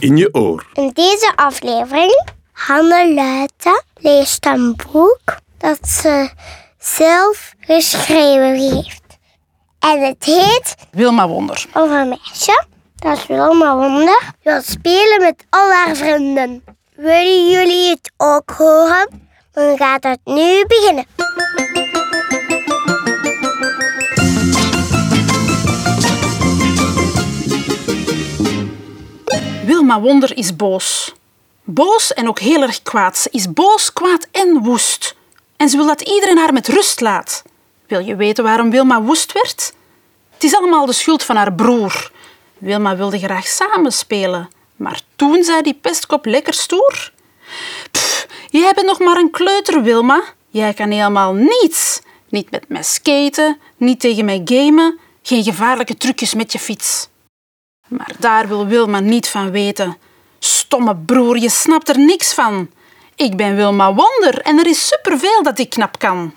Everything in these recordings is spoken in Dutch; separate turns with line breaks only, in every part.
in je oor.
In deze aflevering, Hanne Luiten leest een boek dat ze zelf geschreven heeft. En het heet
Wilma Wonder.
over een meisje, dat is Wilma Wonder, wil spelen met al haar vrienden. Willen jullie het ook horen? Dan gaat het nu beginnen.
Wilma Wonder is boos. Boos en ook heel erg kwaad. Ze is boos, kwaad en woest. En ze wil dat iedereen haar met rust laat. Wil je weten waarom Wilma woest werd? Het is allemaal de schuld van haar broer. Wilma wilde graag samen spelen, maar toen zei die pestkop lekker stoer. Pff, jij bent nog maar een kleuter, Wilma. Jij kan helemaal niets. Niet met mij skaten, niet tegen mij gamen, geen gevaarlijke trucjes met je fiets. Maar daar wil Wilma niet van weten. Stomme broer, je snapt er niks van. Ik ben Wilma Wonder en er is superveel dat ik knap kan.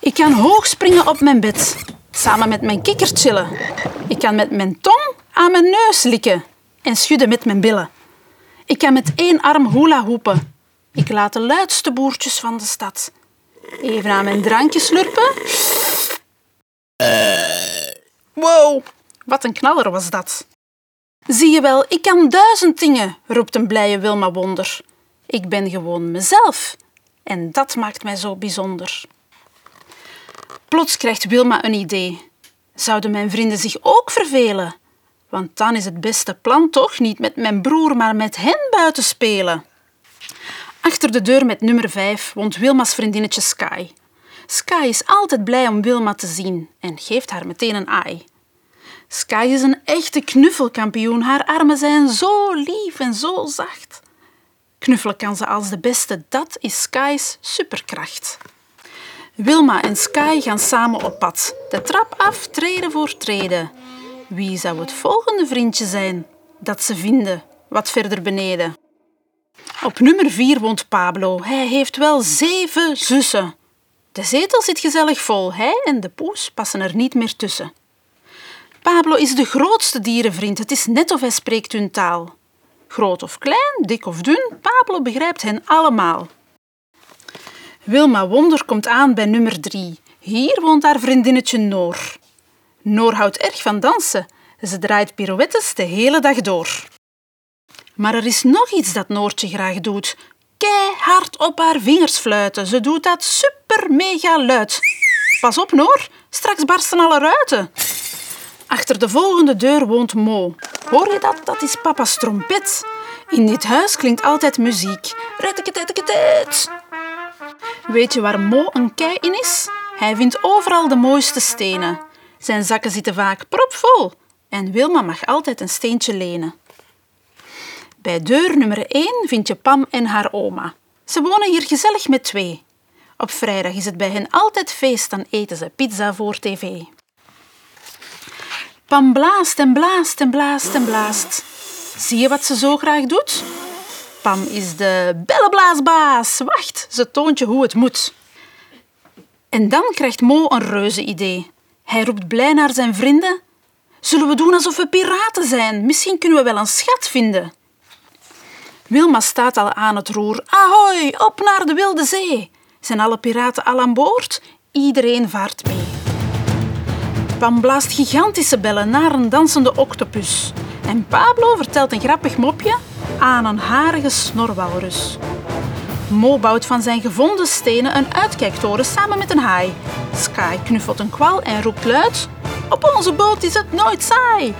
Ik kan hoog springen op mijn bed, samen met mijn kikker chillen. Ik kan met mijn tong aan mijn neus likken en schudden met mijn billen. Ik kan met één arm hula hoepen. Ik laat de luidste boertjes van de stad. Even aan mijn drankje slurpen. Wow, wat een knaller was dat. Zie je wel, ik kan duizend dingen, roept een blije Wilma Wonder. Ik ben gewoon mezelf en dat maakt mij zo bijzonder. Plots krijgt Wilma een idee. Zouden mijn vrienden zich ook vervelen? Want dan is het beste plan toch niet met mijn broer, maar met hen buiten spelen. Achter de deur met nummer 5 woont Wilma's vriendinnetje Sky. Sky is altijd blij om Wilma te zien en geeft haar meteen een aai. Sky is een echte knuffelkampioen. Haar armen zijn zo lief en zo zacht. Knuffelen kan ze als de beste. Dat is Sky's superkracht. Wilma en Sky gaan samen op pad. De trap af, treden voor treden. Wie zou het volgende vriendje zijn dat ze vinden, wat verder beneden? Op nummer 4 woont Pablo. Hij heeft wel zeven zussen. De zetel zit gezellig vol. Hij en de poes passen er niet meer tussen. Pablo is de grootste dierenvriend. Het is net of hij spreekt hun taal. Groot of klein, dik of dun, Pablo begrijpt hen allemaal. Wilma Wonder komt aan bij nummer 3. Hier woont haar vriendinnetje Noor. Noor houdt erg van dansen. Ze draait pirouettes de hele dag door. Maar er is nog iets dat Noortje graag doet. Keihard op haar vingers fluiten. Ze doet dat super mega luid. Pas op, Noor, straks barsten alle ruiten. Achter de volgende deur woont Mo. Hoor je dat? Dat is papa's trompet. In dit huis klinkt altijd muziek. Retteketetteketet. Weet je waar Mo een kei in is? Hij vindt overal de mooiste stenen. Zijn zakken zitten vaak propvol. En Wilma mag altijd een steentje lenen. Bij deur nummer 1 vind je Pam en haar oma. Ze wonen hier gezellig met twee. Op vrijdag is het bij hen altijd feest, dan eten ze pizza voor tv. Pam blaast en blaast en blaast en blaast. Zie je wat ze zo graag doet? Pam is de bellenblaasbaas. Wacht, ze toont je hoe het moet. En dan krijgt Mo een reuze idee. Hij roept blij naar zijn vrienden. Zullen we doen alsof we piraten zijn? Misschien kunnen we wel een schat vinden. Wilma staat al aan het roer. Ahoy, op naar de wilde zee. Zijn alle piraten al aan boord? Iedereen vaart mee. Pam blaast gigantische bellen naar een dansende octopus. En Pablo vertelt een grappig mopje aan een harige snorwalrus. Mo bouwt van zijn gevonden stenen een uitkijktoren samen met een haai. Sky knuffelt een kwal en roept luid: Op onze boot is het nooit saai.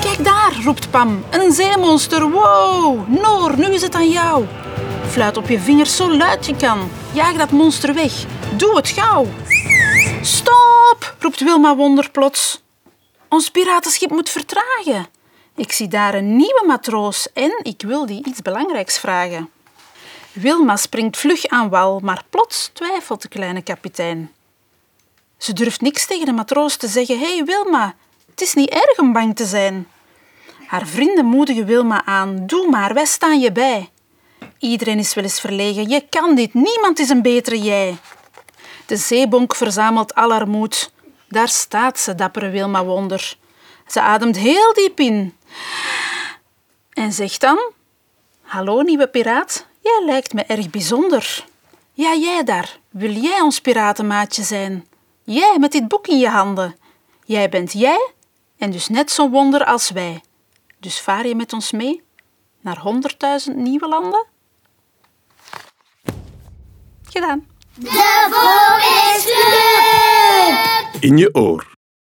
Kijk daar, roept Pam, een zeemonster. Wow, Noor, nu is het aan jou. Fluit op je vingers zo luid je kan. Jaag dat monster weg. Doe het gauw. Stop, Wilma Wonder plots. Ons piratenschip moet vertragen. Ik zie daar een nieuwe matroos en ik wil die iets belangrijks vragen. Wilma springt vlug aan wal, maar plots twijfelt de kleine kapitein. Ze durft niks tegen de matroos te zeggen. Hé hey Wilma, het is niet erg om bang te zijn. Haar vrienden moedigen Wilma aan. Doe maar, wij staan je bij. Iedereen is wel eens verlegen. Je kan dit, niemand is een betere jij. De zeebonk verzamelt al haar moed. Daar staat ze, dappere Wilma Wonder. Ze ademt heel diep in. En zegt dan: Hallo nieuwe piraat, jij lijkt me erg bijzonder. Ja, jij daar, wil jij ons piratenmaatje zijn? Jij met dit boek in je handen. Jij bent jij en dus net zo'n wonder als wij. Dus vaar je met ons mee naar honderdduizend nieuwe landen? Gedaan.
De Vogelclub!
In je oor.